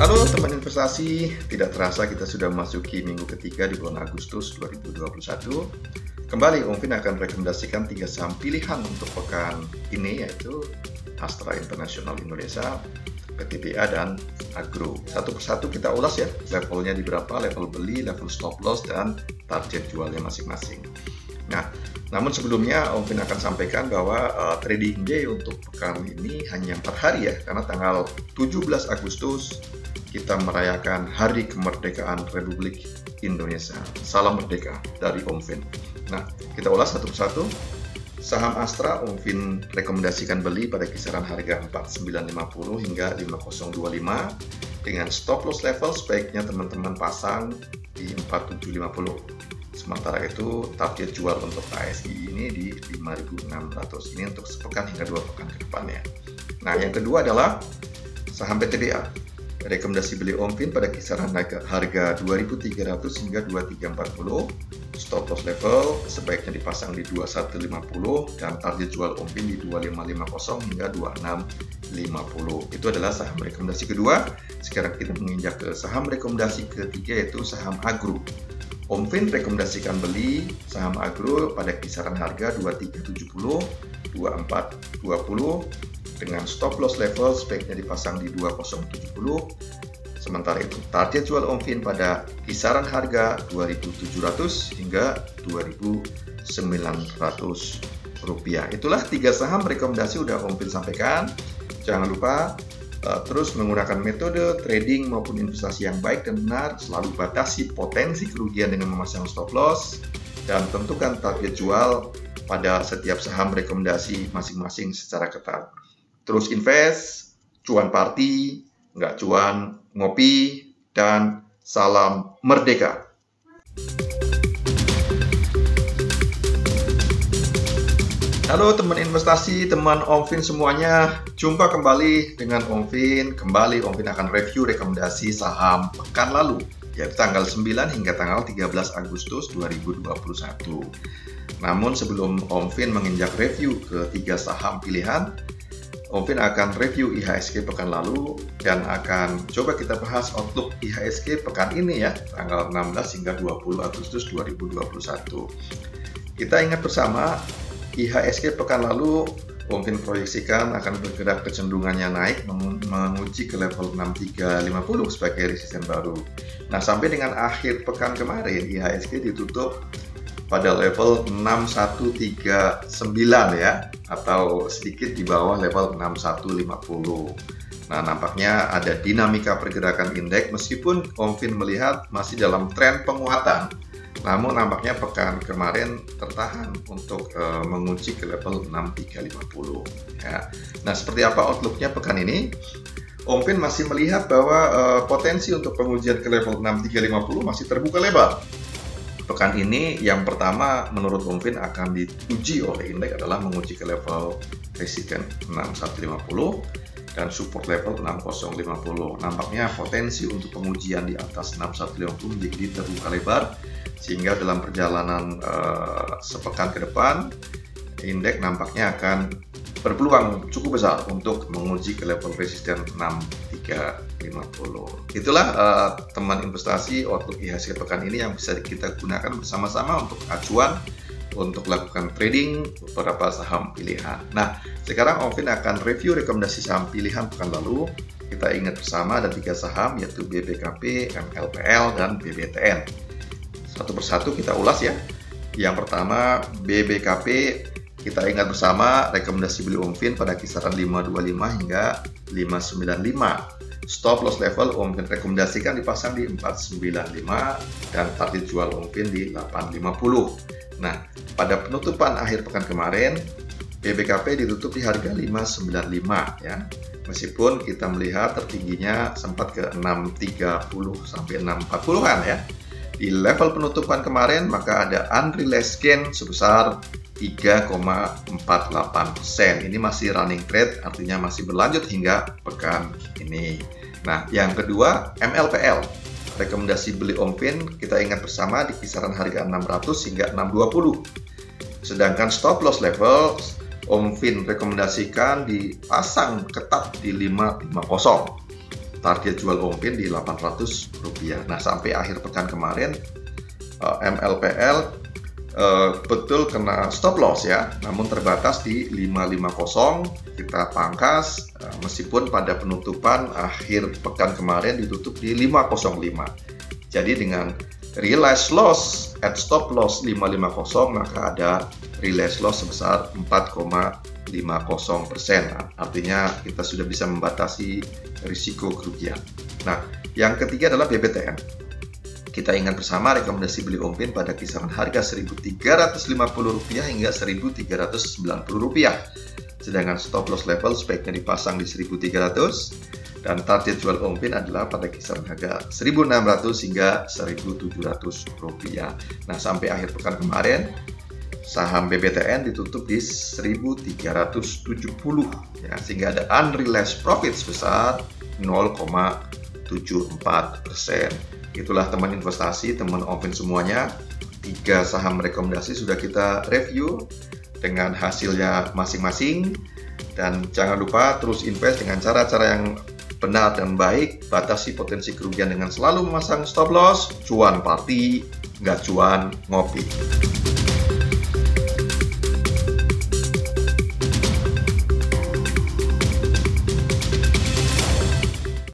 Halo teman investasi, tidak terasa kita sudah memasuki minggu ketiga di bulan Agustus 2021. Kembali Om Fin akan rekomendasikan tiga saham pilihan untuk pekan ini yaitu Astra International Indonesia, PTBA dan Agro. Satu persatu kita ulas ya, levelnya di berapa, level beli, level stop loss dan target jualnya masing-masing. Nah, namun sebelumnya Om Fin akan sampaikan bahwa uh, trading day untuk pekan ini hanya 4 hari ya, karena tanggal 17 Agustus kita merayakan Hari Kemerdekaan Republik Indonesia. Salam merdeka dari Om Fin. Nah, kita ulas satu persatu. Saham Astra Om Fin rekomendasikan beli pada kisaran harga 4950 hingga 5025 dengan stop loss level sebaiknya teman-teman pasang di 4750 Sementara itu target jual untuk ASI ini di 5.600 ini untuk sepekan hingga dua pekan ke depannya. Nah yang kedua adalah saham PTBA. Rekomendasi beli Omfin pada kisaran harga 2.300 hingga 2.340. Stop loss level sebaiknya dipasang di 2150 dan target jual Omfin di 2550 hingga 2650. Itu adalah saham rekomendasi kedua. Sekarang kita menginjak ke saham rekomendasi ketiga yaitu saham agro. Omfin rekomendasikan beli saham agro pada kisaran harga 2370, 2420 dengan stop loss level sebaiknya dipasang di 2070. Sementara itu target jual Omfin pada kisaran harga 2700 hingga 2900 rupiah. Itulah tiga saham rekomendasi udah Omfin sampaikan. Jangan lupa uh, terus menggunakan metode trading maupun investasi yang baik dan benar, selalu batasi potensi kerugian dengan memasang stop loss, dan tentukan target jual pada setiap saham rekomendasi masing-masing secara ketat. Terus invest, cuan party, nggak cuan ngopi, dan salam merdeka. Halo teman investasi, teman Omfin semuanya. Jumpa kembali dengan Omfin. Kembali Omfin akan review rekomendasi saham pekan lalu, yaitu tanggal 9 hingga tanggal 13 Agustus 2021. Namun sebelum Omfin menginjak review ke tiga saham pilihan, Omfin akan review IHSG pekan lalu dan akan coba kita bahas outlook IHSG pekan ini ya, tanggal 16 hingga 20 Agustus 2021. Kita ingat bersama IHSG pekan lalu mungkin proyeksikan akan bergerak kecenderungannya naik menguji ke level 6350 sebagai resisten baru. Nah, sampai dengan akhir pekan kemarin IHSG ditutup pada level 6139 ya atau sedikit di bawah level 6150. Nah, nampaknya ada dinamika pergerakan indeks meskipun Omfin melihat masih dalam tren penguatan namun nampaknya pekan kemarin tertahan untuk uh, mengunci ke level 6350 ya. Nah, seperti apa outlooknya pekan ini? Omfin masih melihat bahwa uh, potensi untuk pengujian ke level 6350 masih terbuka lebar. Pekan ini yang pertama menurut Omfin akan diuji oleh indeks adalah menguji ke level resisten 6150 dan support level 6050. Nampaknya potensi untuk pengujian di atas 6150 menjadi terbuka lebar sehingga dalam perjalanan uh, sepekan ke depan indeks nampaknya akan berpeluang cukup besar untuk menguji ke level resisten 6350. Itulah uh, teman investasi outlook IHSG pekan ini yang bisa kita gunakan bersama-sama untuk acuan untuk lakukan trading beberapa saham pilihan. Nah, sekarang Ovin akan review rekomendasi saham pilihan pekan lalu. Kita ingat bersama ada tiga saham yaitu BBKP, MLPL, dan BBTN satu persatu kita ulas ya. Yang pertama BBKP kita ingat bersama rekomendasi beli Omfin pada kisaran 525 hingga 595. Stop loss level Omfin rekomendasikan dipasang di 495 dan target jual Omfin di 850. Nah, pada penutupan akhir pekan kemarin BBKP ditutup di harga 595 ya. Meskipun kita melihat tertingginya sempat ke 630 sampai 640-an ya. Di level penutupan kemarin maka ada unrealized gain sebesar 3,48%. Ini masih running trade artinya masih berlanjut hingga pekan ini. Nah, yang kedua MLPL. Rekomendasi beli Omfin kita ingat bersama di kisaran harga 600 hingga 620. Sedangkan stop loss level Omfin rekomendasikan dipasang ketat di 550. target jual Ompin di 800 rupiah. Nah sampai akhir pekan kemarin eh, MLPL eh, betul kena stop loss ya, namun terbatas di 550 kita pangkas uh, meskipun pada penutupan akhir pekan kemarin ditutup di 505. Jadi dengan realized loss at stop loss 550 maka ada realized loss sebesar 4,50 persen. Artinya kita sudah bisa membatasi risiko kerugian. Nah, yang ketiga adalah BBTN. Kita ingat bersama rekomendasi beli Ompin pada kisaran harga Rp1.350 hingga Rp1.390. Sedangkan stop loss level sebaiknya dipasang di 1.300 dan target jual Ompin adalah pada kisaran harga 1.600 hingga 1.700 rupiah. Nah sampai akhir pekan kemarin saham BBTN ditutup di 1.370 ya sehingga ada unrealized profit sebesar 0,74 persen. Itulah teman investasi, teman Ompin semuanya. Tiga saham rekomendasi sudah kita review dengan hasilnya masing-masing dan jangan lupa terus invest dengan cara-cara yang benar dan baik, batasi potensi kerugian dengan selalu memasang stop loss, cuan party, nggak cuan ngopi.